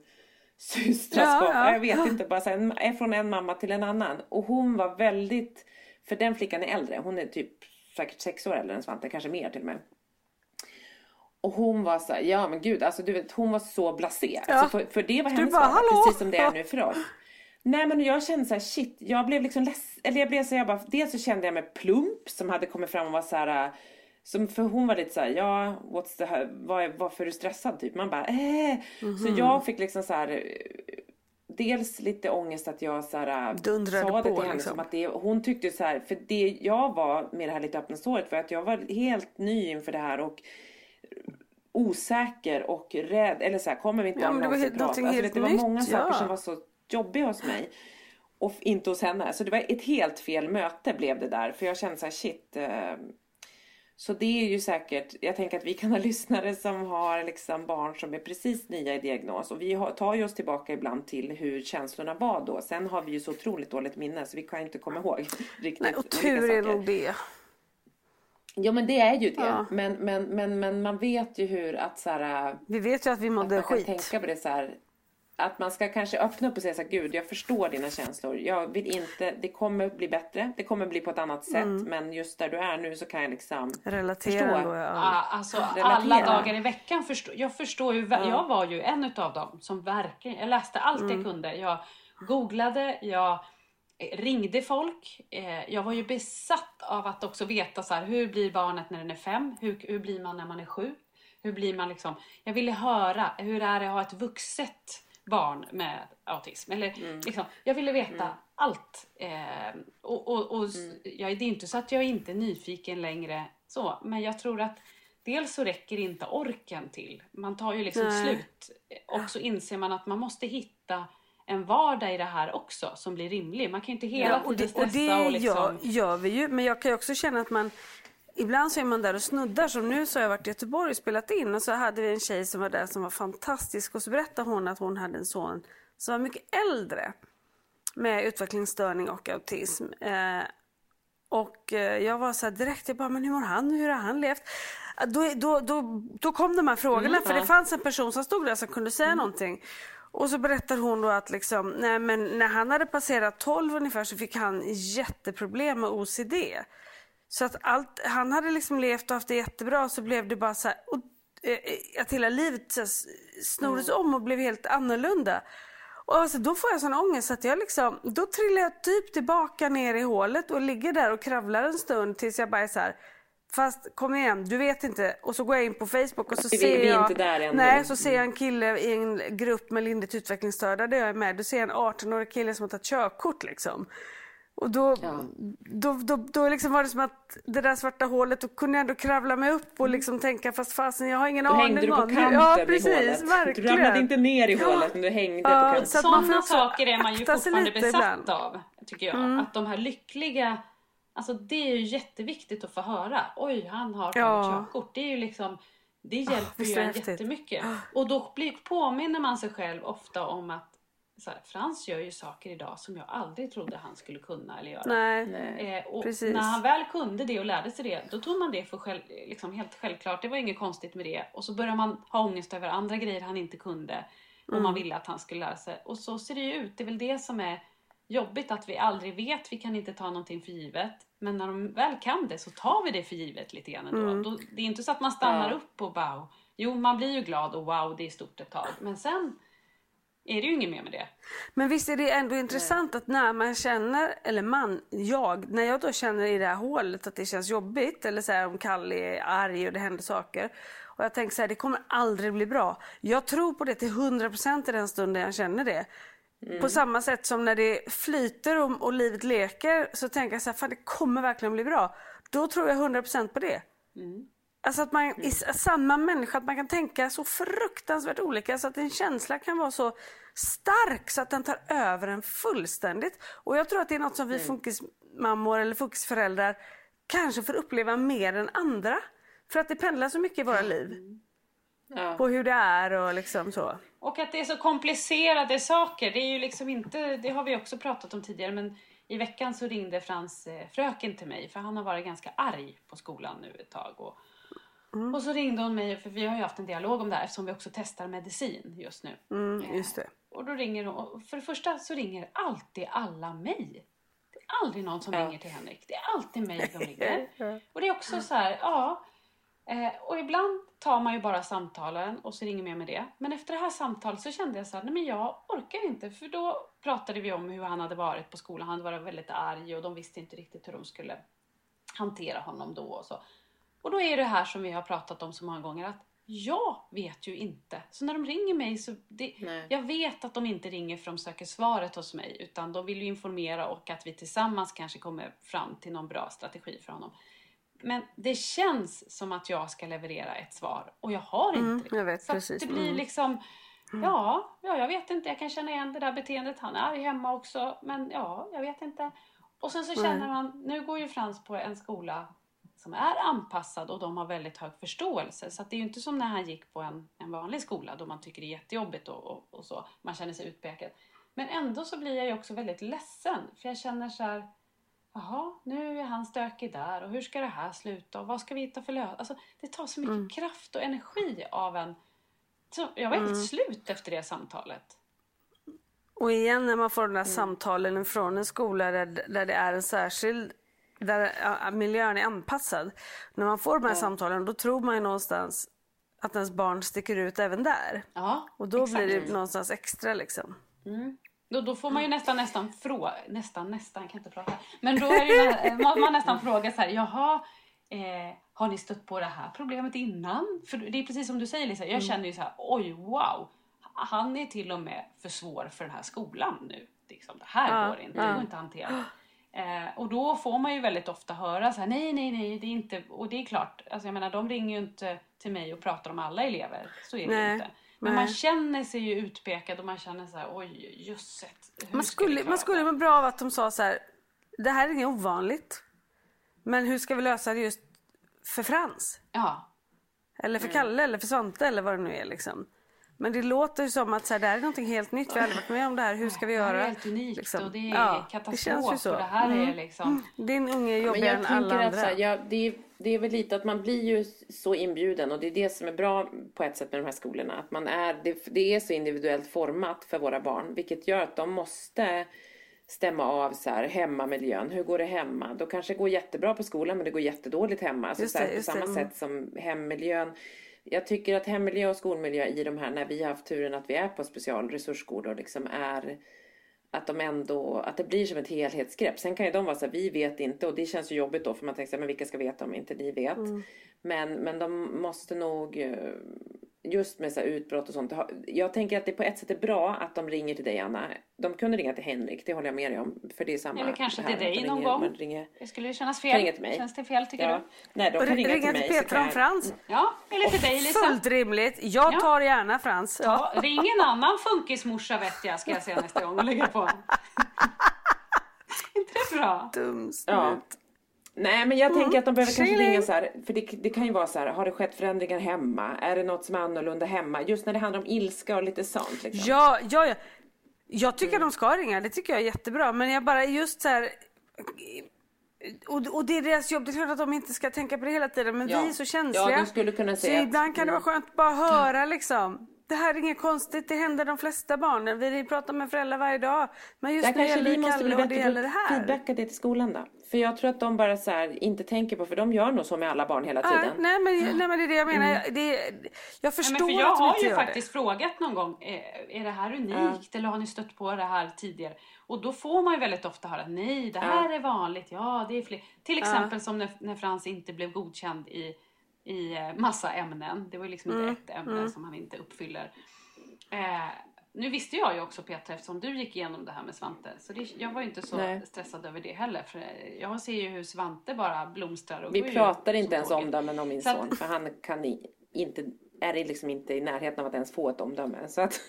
systraskap. Ja, ja, jag vet inte, bara så här, från en mamma till en annan. Och hon var väldigt, för den flickan är äldre, hon är typ säkert sex år äldre än Svante, kanske mer till och med. Och hon var så här, ja men gud, alltså du vet, hon var så blasé. Ja. Alltså, för, för det var hennes bara, vardag, precis som det är nu för oss. (laughs) Nej men jag kände så här, shit, jag blev liksom less, eller jag blev så jag bara, dels så kände jag mig plump som hade kommit fram och var så här, som för hon var lite så här, ja, what's the, är, varför är du stressad typ? Man bara, eh. Så jag fick liksom så här, dels lite ångest att jag så här, Dundrade sa det på, till henne liksom. som att det, hon tyckte så här, för det jag var med det här lite öppna såret för att jag var helt ny inför det här och osäker och rädd. Eller så här, kommer vi inte Ja, någonsin prata? Alltså, vet, det var nytt, många saker ja. som var så jobbiga hos mig. Och inte hos henne. Så det var ett helt fel möte blev det där. För jag kände så här, shit. Eh, så det är ju säkert, jag tänker att vi kan ha (laughs) lyssnare som har liksom barn som är precis nya i diagnos. Och vi tar ju oss tillbaka ibland till hur känslorna var då. Sen har vi ju så otroligt dåligt minne så vi kan inte komma ihåg (laughs) riktigt Nej, och tur är nog det. Ja men det är ju det. Ja. Men, men, men, men man vet ju hur att så här, Vi vet ju att vi att mådde man kan skit. tänka på det så här. Att man ska kanske öppna upp och säga så här, gud jag förstår dina känslor. Jag vill inte, det kommer bli bättre. Det kommer bli på ett annat sätt. Mm. Men just där du är nu så kan jag liksom Relatera förstå. då, ja. Ah, alltså Relatera. alla dagar i veckan. Förstå, jag förstår ju, jag var ju en utav dem som verkligen, jag läste allt Mm. jag kunde. Jag googlade, jag ringde folk. Eh, jag var ju besatt av att också veta så här, hur blir barnet när den är fem? Hur, hur blir man när man är sju? Hur blir man liksom, jag ville höra, hur är det att ha ett vuxet barn med autism? Eller Mm. liksom, jag ville veta allt. Eh, och och, och Mm. jag, det är inte så att jag inte är nyfiken längre så, men jag tror att dels så räcker inte orken till. Man tar ju liksom Nej. slut. Och så inser man att man måste hitta en vardag i det här också som blir rimlig. Man kan ju inte hela Ja, tiden det, och stressa det och liksom... gör, gör vi ju. Men jag kan ju också känna att man Ibland så är man där och snuddar. Som nu så har jag varit i Göteborg och spelat in och så hade vi en tjej som var där som var fantastisk och så berättade hon att hon hade en son som var mycket äldre med utvecklingsstörning och autism. Eh, och eh, jag var så här direkt, jag bara, men hur mår han? Hur har han levt? Då, då, då, då kom de här frågorna, för det fanns en person som stod där som kunde säga någonting. Och så berättar hon då att liksom, nej, men när han hade passerat 12 ungefär så fick han jätteproblem med OCD. Så att allt, han hade liksom levt och haft det jättebra så blev det bara så här, och, eh, att hela livet så snoddes om och blev helt annorlunda. Och alltså, då får jag sån ångest att jag liksom, då trillar jag typ tillbaka ner i hålet och ligger där och kravlar en stund tills jag bara är så här. Fast kom igen, du vet inte. Och så går jag in på Facebook och så Vi- ser vi jag... inte där ännu. Nej, så ser jag en kille i en grupp med lindrigt utvecklingsstörda där jag är med. Då ser en 18-årig kille som har tagit körkort liksom. Och då, då, då, då liksom var det som att det där svarta hålet, då kunde jag ändå kravla mig upp och liksom tänka fast fasen jag har ingen Då aning hängde du på kanten ja, i precis, hålet. verkligen. Du ramlade inte ner i hålet men du hängde på Ja, kanten. så att man får Sådana saker är man ju fortfarande besatt ibland. Mm. av, tycker jag. Att de här lyckliga Alltså det är ju jätteviktigt att få höra. Oj, han har tagit Ja. körkort. Det är ju liksom, det hjälper visst ju en jättemycket. Och då blir, påminner man sig själv ofta om att så här, Frans gör ju saker idag som jag aldrig trodde han skulle kunna eller göra. Nej. Nej. Eh, och Precis. när han väl kunde det och lärde sig det, då tog man det för själv, liksom helt självklart. Det var inget konstigt med det. Och så börjar man ha ångest över andra grejer han inte kunde. Och Mm. man ville att han skulle lära sig. Och så ser det ju ut. Det är väl det som är jobbigt, att vi aldrig vet. Vi kan inte ta någonting för givet. Men när de väl kan det så tar vi det för givet lite grann ändå. Mm. Då, det är inte så att man stannar Ja. upp och wow. Jo, man blir ju glad och wow, det är stort ett tag. Men sen är det ju inget mer med det. Men visst är det ändå intressant att när man känner, eller man, jag, när jag då känner i det här hålet att det känns jobbigt eller så här om Kalle är arg och det händer saker. Och jag tänker så här, det kommer aldrig bli bra. Jag tror på det till 100% i den stunden jag känner det. På samma sätt som när det flyter och, och livet leker så tänker jag så här, fan det kommer verkligen bli bra. Då tror jag 100% på det. Alltså att man i s- samma människa, att man kan tänka så fruktansvärt olika så att en känsla kan vara så stark så att den tar över en fullständigt. Och jag tror att det är något som vi funkismammor eller funkisföräldrar kanske får uppleva mer än andra. För att det pendlar så mycket i våra liv. Ja. På hur det är och liksom så. Och att det är så komplicerade saker. Det är ju liksom inte, det har vi också pratat om tidigare, men i veckan så ringde Frans eh, fröken till mig, för han har varit ganska arg på skolan nu ett tag. Och, och så ringde hon mig, för vi har ju haft en dialog om det här eftersom vi också testar medicin just nu. Mm, just det. Och då ringer hon, och för det första så ringer alltid alla mig. Det är aldrig någon som Ja. ringer till Henrik. Det är alltid mig de ringer. (laughs) Och det är också så här, ja. Eh, och ibland tar man ju bara samtalen och så ringer med med det. Men efter det här samtalet så kände jag så här, nej men jag orkar inte. För då pratade vi om hur han hade varit på skolan. Han varit väldigt arg och de visste inte riktigt hur de skulle hantera honom då och så. Och då är det här som vi har pratat om så många gånger att jag vet ju inte. Så när de ringer mig så... Det, jag vet att de inte ringer för de söker svaret hos mig utan de vill ju informera och att vi tillsammans kanske kommer fram till någon bra strategi för honom. Men det känns som att jag ska leverera ett svar och jag har inte Mm, det. jag vet så precis. det blir Mm. liksom... Ja, ja, jag vet inte. Jag kan känna igen det där beteendet. Han är arg hemma också. Men ja, jag vet inte. Och sen så känner man, nu går ju Frans på en skola som är anpassad och de har väldigt hög förståelse. Så att det är ju inte som när han gick på en, en vanlig skola då man tycker det är jättejobbigt och, och, och så. Man känner sig utpekad. Men ändå så blir jag ju också väldigt ledsen. För jag känner så här, jaha, nu är han stökig där och hur ska det här sluta och vad ska vi hitta för lösning? Alltså, det tar så mycket kraft och energi av en. Så jag var helt slut efter det samtalet. Och igen när man får de där samtalen från en skola där, där det är en särskild där ja, miljön är anpassad. När man får de här samtalen då tror man ju någonstans att ens barn sticker ut även där. Ja, Och då exakt. blir det någonstans extra liksom. Då, då får man ju nästan nästan fråga, nästan nästan, jag kan inte prata. Men då är det ju, nä- (laughs) man, man nästan frågar så här, jaha, eh, har ni stött på det här problemet innan? För det är precis som du säger Lisa, jag känner ju så här, oj wow, han är till och med för svår för den här skolan nu. Liksom, det här Ja, går inte, det ja. går inte att hantera. Eh, och då får man ju väldigt ofta höra så här, nej, nej, nej, det är inte, och det är klart, alltså jag menar de ringer ju inte till mig och pratar om alla elever, så är det Nej, inte. Men nej. man känner sig ju utpekad och man känner så här, oj, jösset. Man skulle, man skulle det? må bra av att de sa så här. Det här är inget ovanligt. Men hur ska vi lösa det just för Frans? Ja, Eller för Kalle eller för Svante eller vad det nu är liksom. Men det låter ju som att så här, det här är någonting helt nytt. Vi har aldrig varit med om det här. Hur ska vi det göra? är helt unikt Liksom. och det är Ja, katastrof det känns ju så. och det här är Mm. liksom... Din unge är Men jobbigare jag än alla att andra. så här, ja, det, är, det är väl lite att man blir ju så inbjuden och det är det som är bra på ett sätt med de här skolorna. Att man är, det, det är så individuellt format för våra barn vilket gör att de måste stämma av så här, hemmamiljön. Hur går det hemma? Då kanske det går jättebra på skolan men det går jättedåligt hemma. Alltså, så här, på samma mm. sätt som hemmiljön. Jag tycker att hemmiljö och skolmiljö i de här, när vi har haft turen att vi är på specialresursskolor liksom är att de ändå, att det blir som ett helhetsgrepp. Sen kan ju de vara så här, vi vet inte och det känns ju jobbigt då för man tänker så här, men vilka ska veta om inte ni vet? Men, men de måste nog, eh, just med så här utbrott och sånt. Jag tänker att det på ett sätt är bra att de ringer till dig Anna. De kunde ringa till Henrik, det håller jag med dig om. För det är samma. Eller kanske till dig de någon ringer, gång. Ringer, Det skulle kännas fel. ringa till mig. Känns det fel tycker ja. du? Nej, de kan ringa ringa till till mig. Petra om Frans. Ja, eller till dig Lisa. Fullt rimligt. Jag Ja. tar gärna Frans. Ja. Ja, ring en annan funkismorsa vet jag ska jag säga nästa gång och lägga på. (laughs) inte det bra? Dum Ja. Nej men jag tänker att de behöver kanske Tjingeling. ringa så här, för det, det kan ju vara så här, har det skett förändringar hemma? Är det något som är annorlunda hemma? Just när det handlar om ilska och lite sånt liksom. Ja, ja, ja. Jag tycker de ska ringa, det tycker jag är jättebra. Men jag bara just så här... Och, och det är deras jobb, det är klart att de inte ska tänka på det hela tiden. Men Ja. vi är så känsliga. Ja, skulle kunna så säga att- Mm. ibland kan det vara skönt att bara höra liksom. Det här är inget konstigt, det händer de flesta barnen. Vi pratar med föräldrar varje dag. Men just Där när det kanske vi gäller måste Kalle och det gäller det på att här. feedbacka det till skolan då. För jag tror att de bara så här inte tänker på, för de gör nog så med alla barn hela Ja, tiden. nej, men, nej men det är det jag menar. Mm. Det, jag Ja, förstår men för jag att de har ju faktiskt frågat någon gång, är, är det här unikt eller har ni stött på det här tidigare? Och då får man ju väldigt ofta höra, nej det här är vanligt, ja det är fler. Till exempel som när, när Frans inte blev godkänd i, i eh, massa ämnen. Det var ju liksom Mm, inte ett ämne som han inte uppfyller. Eh, nu visste jag ju också Petra eftersom du gick igenom det här med Svante. Så det, jag var ju inte så Nej. stressad över det heller. För jag ser ju hur Svante bara blomstrar och Vi pratar inte ens tåget. omdömen om min Så att- son, för han kan i, inte, är liksom inte i närheten av att ens få ett omdöme. Så att,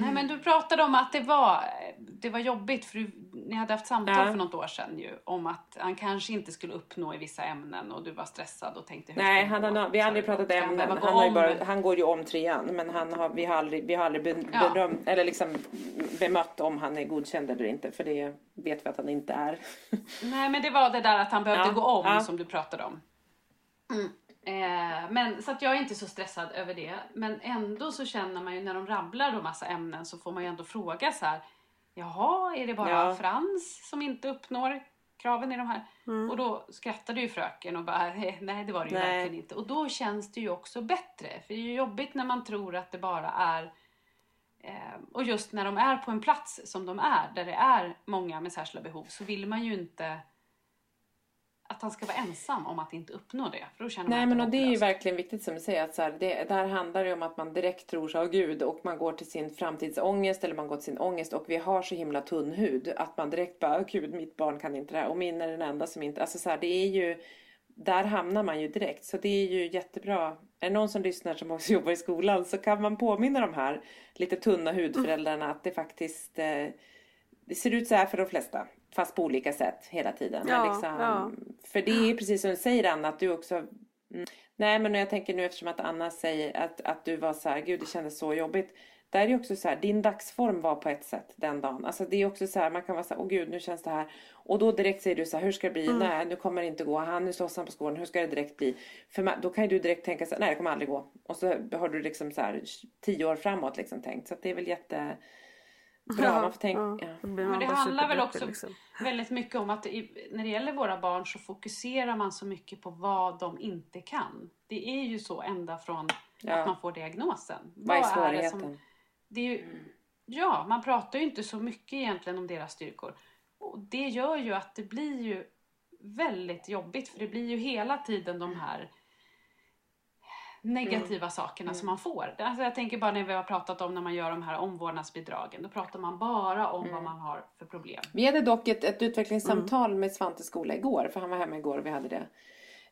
Nej men du pratade om att det var, det var jobbigt för du, ni hade haft samtal Ja. för något år sedan ju om att han kanske inte skulle uppnå i vissa ämnen och du var stressad och tänkte hur nej, han har, vi har aldrig pratat han ämnen. Han, om? bara, han går ju om trean, men han har, vi, har aldrig, vi har aldrig be, Ja. bedömt, eller liksom bemött om han är godkänd eller inte, för det vet vi att han inte är. Nej men det var det där att han behövde Ja, gå om som du pratade om. Mm. Eh, men, så att jag är inte så stressad över det. Men ändå så känner man ju när de rabblar då massa ämnen så får man ju ändå fråga så här. Jaha, är det bara Ja. Frans som inte uppnår kraven i de här? Och då skrattade ju fröken och bara, "Eh, nej det var det ju Nej. verkligen inte. Och då känns det ju också bättre. För det är ju jobbigt när man tror att det bara är Eh, och just när de är på en plats som de är, där det är många med särskilda behov, så vill man ju inte att han ska vara ensam om att inte uppnå det. För då känner Nej man men och det är ju verkligen viktigt som du säger att så här, det, där handlar det om att man direkt tror sig ha Gud och man går till sin framtidsångest eller man går till sin ångest och vi har så himla tunn hud att man direkt bara, "Åh, gud mitt barn kan inte det här och min är den enda som inte, alltså så här, det är ju där hamnar man ju direkt så det är ju jättebra. Är det någon som lyssnar som också jobbar i skolan så kan man påminna de här lite tunna hudföräldrarna att det faktiskt eh, det ser ut så här för de flesta. Fast på olika sätt hela tiden. Ja, liksom, ja. För det är precis som du säger Anna, att du också mm, Nej men jag tänker nu eftersom att Anna säger att, att du var så här, gud det kändes så jobbigt. Där är ju också så här, din dagsform var på ett sätt den dagen. Alltså det är också så här, man kan vara så här, åh gud nu känns det här. Och då direkt säger du så här, hur ska det bli? Mm. Nej nu kommer det inte gå. Han nu slåss han på skolan, hur ska det direkt bli? För man, då kan ju du direkt tänka så här, nej det kommer aldrig gå. Och så har du liksom så här tio år framåt liksom tänkt. Så det är väl jätte bra. man får tänka. Ja. Blir Men det handlar väl också liksom. väldigt mycket om att i, när det gäller våra barn så fokuserar man så mycket på vad de inte kan. Det är ju så ända från Ja. att man får diagnosen. Vad är det svårigheten? som- det är ju, ja, man pratar ju inte så mycket egentligen om deras styrkor. Och det gör ju att det blir ju väldigt jobbigt för det blir ju hela tiden de här negativa Mm. sakerna som man får. Alltså jag tänker bara när vi har pratat om när man gör de här omvårdnadsbidragen. Då pratar man bara om Mm. vad man har för problem. Vi hade dock ett, ett utvecklingssamtal med Svante skola igår, för han var hemma igår och vi hade det.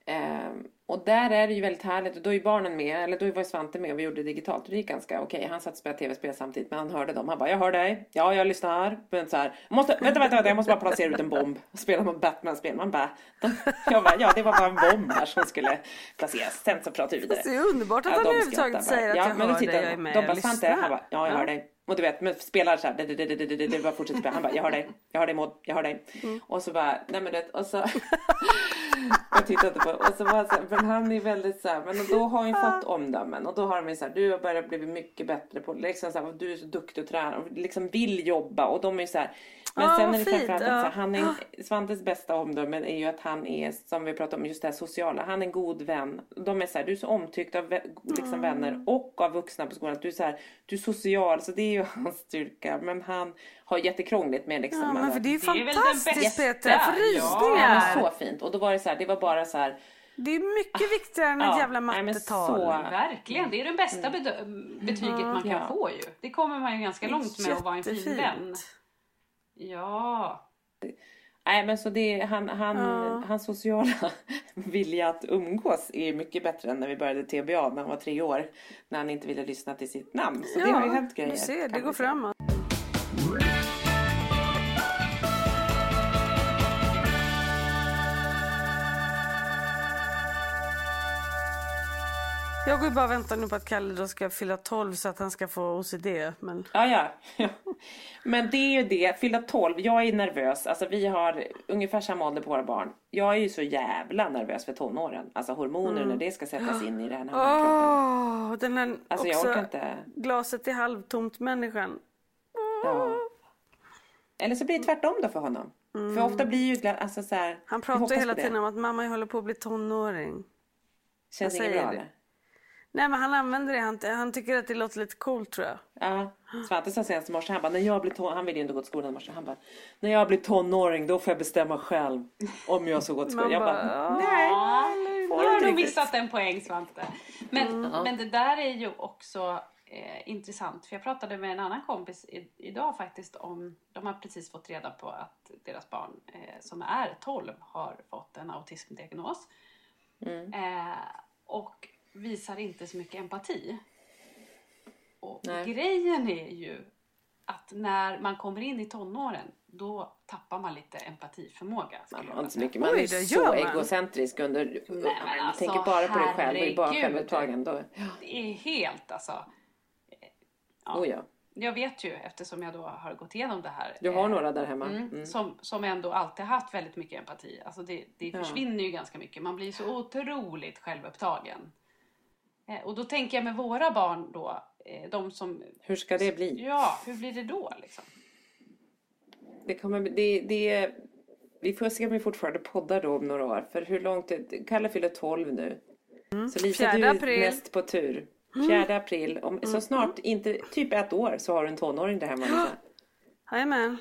Ehm, och där är det ju väldigt härligt, och då är ju barnen med, eller då var ju Svante med och vi gjorde det digitalt och det gick ganska okej. Han satt och spelade tv-spel samtidigt men han hörde dem. Han bara, jag hör dig, ja jag lyssnar. Men så här, måste, vänta, vänta, vänta, jag måste bara placera ut en bomb. Och spela med Batman-spel. Man bara, jag bara, ja det var bara en bomb här som skulle placeras. Sen så pratar vi vidare. Det är underbart att Ja, han överhuvudtaget säger att ja, jag hör dig, jag är med, De bara, Svante, han bara, ja jag hör dig. Och du vet, men spelar så här, det, det, det, det, det, det, bara fortsätter spela. Han bara, jag hör dig, jag hör dig Maud, jag hör dig. Mm. Och så bara, nej men det, och så. (laughs) jag tittade på, och så var så här, men han är väldigt så här, men då har han ju fått omdömen. Och då har de ju så här, du har börjat bli mycket bättre på, liksom så här, du är så duktig att träna, och liksom vill jobba. Och de är ju så här, men Ja, sen är det fint, framförallt att ja. han är, Svantes bästa omdömen är ju att han är, som vi pratade om, just det här sociala. Han är en god vän. De är så här, du är så omtyckt av liksom Mm. vänner och av vuxna på skolan. Att du är så här, du är social, så det är ju (laughs) hans styrka. Men han har jättekrångligt med liksom. Ja, men för det är ju fantastiskt Peter, jag får ja. Ja, rysningar. men så fint. Och då var det så här, det var bara så här. Det är mycket viktigare än ett Ja, jävla mattetal. så- Verkligen, det är det bästa bedö- betyget man kan Mm. Ja. få ju. Det kommer man ju ganska långt med att vara en fin vän. Ja. Nej men så det, han, han, Ja. hans sociala (laughs) vilja att umgås är mycket bättre än när vi började TBA när han var tre år. När han inte ville lyssna till sitt namn. Så det har ju hänt grejer. Du ser, det går framåt. Jag går bara och väntar nu på att Kalle då ska fylla 12 så att han ska få OCD. Men... Ja, ja. (laughs) Men det är ju det, fylla 12, jag är nervös. Alltså vi har ungefär samma ålder på våra barn. Jag är ju så jävla nervös för tonåren. Alltså hormoner när det ska sättas in i den här kroppen. Åh, den här Alltså jag orkar inte. glaset är halvtomt människan. Ja. Eller så blir det tvärtom då för honom. För ofta blir ju alltså så här, Mm. Han pratar hela det. tiden om att mamma jag håller på att bli tonåring. Känns jag inget bra det. Nej men han använder det, han, han tycker att det låter lite coolt tror jag. Ja, Svante sa senast i morse, han bara, när jag blir ton... han vill ju inte gå till skolan i morse, han bara, när jag blir tonåring då får jag bestämma själv om jag ska gå till skolan. Man Jag bara, nej. Du har riktigt. missat en poäng Svante. Men, men det där är ju också eh, intressant. För jag pratade med en annan kompis i, idag faktiskt om, de har precis fått reda på att deras barn eh, som är 12 har fått en autismdiagnos. Eh, och visar inte så mycket empati. Och Nej. grejen är ju att när man kommer in i tonåren då tappar man lite empatiförmåga. Man har inte så mycket, man Oj, är så man. egocentrisk under, men man alltså, tänker bara på dig själv och är bara självupptagen. Då, Det är helt alltså. oh ja. Jag vet ju eftersom jag då har gått igenom det här. Du har eh, några där hemma. Mm, Mm. Som, som ändå alltid haft väldigt mycket empati. Alltså det, det Ja. försvinner ju ganska mycket. Man blir så otroligt självupptagen. Eh, och då tänker jag med våra barn då, eh, de som... Hur ska det bli? Ja, hur blir det då liksom? Det kommer, det, det, vi får se om vi fortfarande poddar då om några år. För hur långt, Kalle fyller 12 nu. Så Lisa, Fjärde du är april. mest på tur. 4 april, om, så snart, inte, typ ett år så har du en tonåring där hemma. Lisa. (gasps) Jajamän.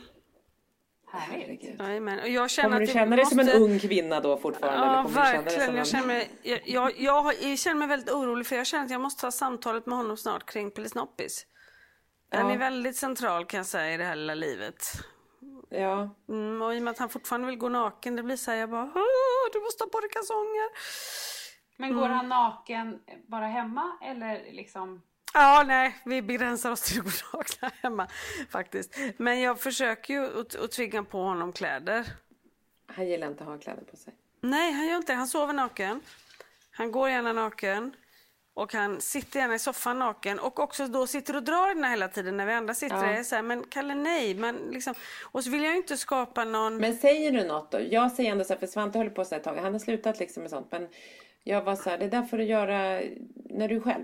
Herregud. Och jag känner Kommer du att känna dig som en måste- ung kvinna då fortfarande? eller Ja, kommer du känna dig verkligen. som Jag en... känner, mig, jag, jag, jag, känner mig väldigt orolig för jag känner att jag måste ta samtalet med honom snart kring Pelisnoppis. Den Ja. är väldigt central kan jag säga i det här lilla livet. Ja, Mm, och i och med att han fortfarande vill gå naken, det blir så här, jag bara "Åh, du måste ha på dig kalsonger. Men går han naken bara hemma eller liksom? Ja, nej, vi begränsar oss till att nakna hemma faktiskt. Men jag försöker ju att, att tvinga på honom kläder. han gillar inte att ha kläder på sig. Nej, han gör inte det. Han sover naken. Han går gärna naken. Och han sitter gärna i soffan naken och också då sitter och drar den här hela tiden när vi andra sitter Ja. Så här, men Kalle nej, men liksom, och så vill jag ju inte skapa någon... Men säger du något då? Jag säger ändå så här, för Svante höll på så här ett tag. Han har slutat liksom med sånt. Men jag var så här, det där får du göra när du är själv.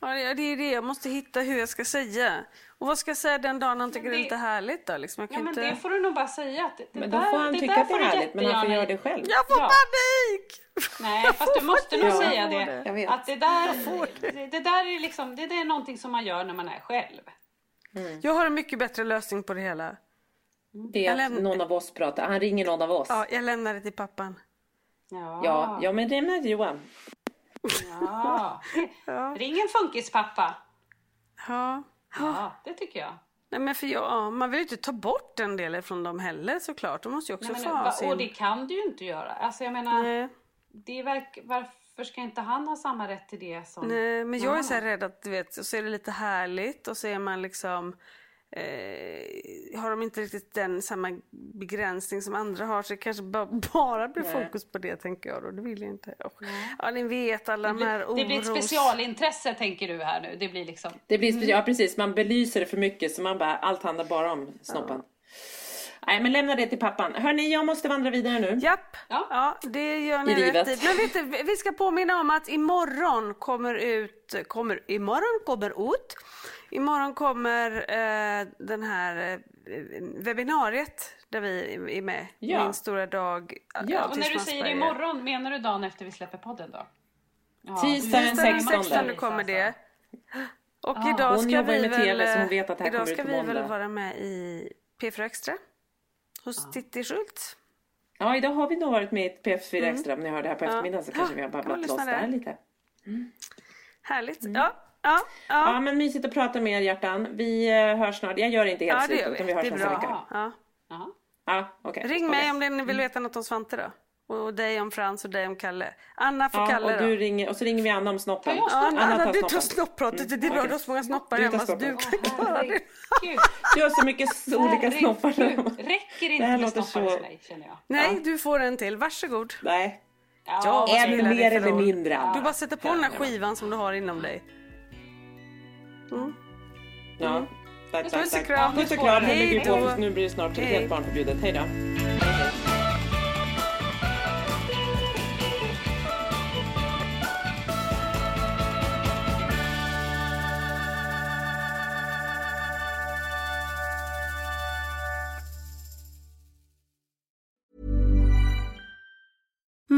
Ja, det är det, jag måste hitta hur jag ska säga. Och vad ska jag säga den dagen han tycker det, det- är lite härligt då? Liksom, jag Ja men inte... det får du nog bara säga att det, det Men där, då får han det tycka där att det är härligt. Men han får göra det själv. Jag får Ja. panik! Nej, fast du måste nog säga Jag det. det. Jag vet. Att det där, det, det där är liksom, det, det är någonting som man gör när man är själv. Jag har en mycket bättre lösning på det hela. Det är Jag att någon av oss pratar. Han ringer någon av oss. Ja, jag lämnar det till pappan. Ja. Ja, ja men det med Johan. Ja. Ja. Ring en funkispappa. Ja. Ja, det tycker jag. Nej men för jag, ja, man vill ju inte ta bort den delen från dem heller såklart. De måste ju också Nej, få men, va- sin... Och det kan du ju inte göra. Alltså jag menar, Nej. det verk, varför ska inte han ha samma rätt till det som... Nej, men jag är så rädd att du vet, så är det lite härligt och så är man liksom eh, har de inte riktigt den samma begränsning som andra har så det kanske ba- bara blir Nej. fokus på det tänker jag då. Det vill jag inte. Och, ja, ni vet alla de här Det blir ett oros... specialintresse tänker du här nu. Det blir liksom... Det blir speci- Ja precis, man belyser det för mycket så man bara, allt handlar bara om snoppen. Nej men lämna det till pappan. Hörni, jag måste vandra vidare nu. Japp, Ja. ja. det gör ni I rätt i. Men vet du, vi ska påminna om att imorgon kommer ut, kommer, imorgon kommer ut, imorgon kommer eh, den här eh, webbinariet där vi är med. Ja. Min stora dag. Ja, Och när du säger imorgon, menar du dagen efter vi släpper podden då? Ja, Tisdag den Tisdag den 16. 16 kommer det. Och Ja, idag ska vi väl, idag ska vi väl vara med i P4 Extra. Hos Titti Schultz. Ja, idag har vi nog varit med i ett PF4 Extra. Om ni hör det här på eftermiddagen så Ja. kanske vi har Ja, babblat loss där. lite. Härligt. Mm. Ja, ja, ja. Ja, men mysigt att prata med er hjärtan. Vi eh, hörs snart. Jag gör inte helt Ja, slut utan vi hörs Det är nästa bra. vecka. Ja. Jaha. Ja, okej. Ring Okej. mig om ni vill veta något om Svante då. Och dig om Frans och dig om Kalle. Anna för Ja, Kalle och då. du ringer, och så ringer vi Anna om snoppen. Ja, Ja, Anna, Anna Anna, tar du tar snoppen. snoppratet. Det är bra, okej. du har så många snoppar hemma så du kan klara det. Du har så mycket olika snoppar. Räcker Det inte med snoppar så- hos dig känner jag. Nej, du får en till. Varsågod. Nej. Ja, det mer eller mindre. Du bara sätter på den här skivan som du har inom dig. Ja, tack, tack, Puss och tack. kram. Puss och kram. Nu då. blir det snart helt barnförbjudet. Hej då.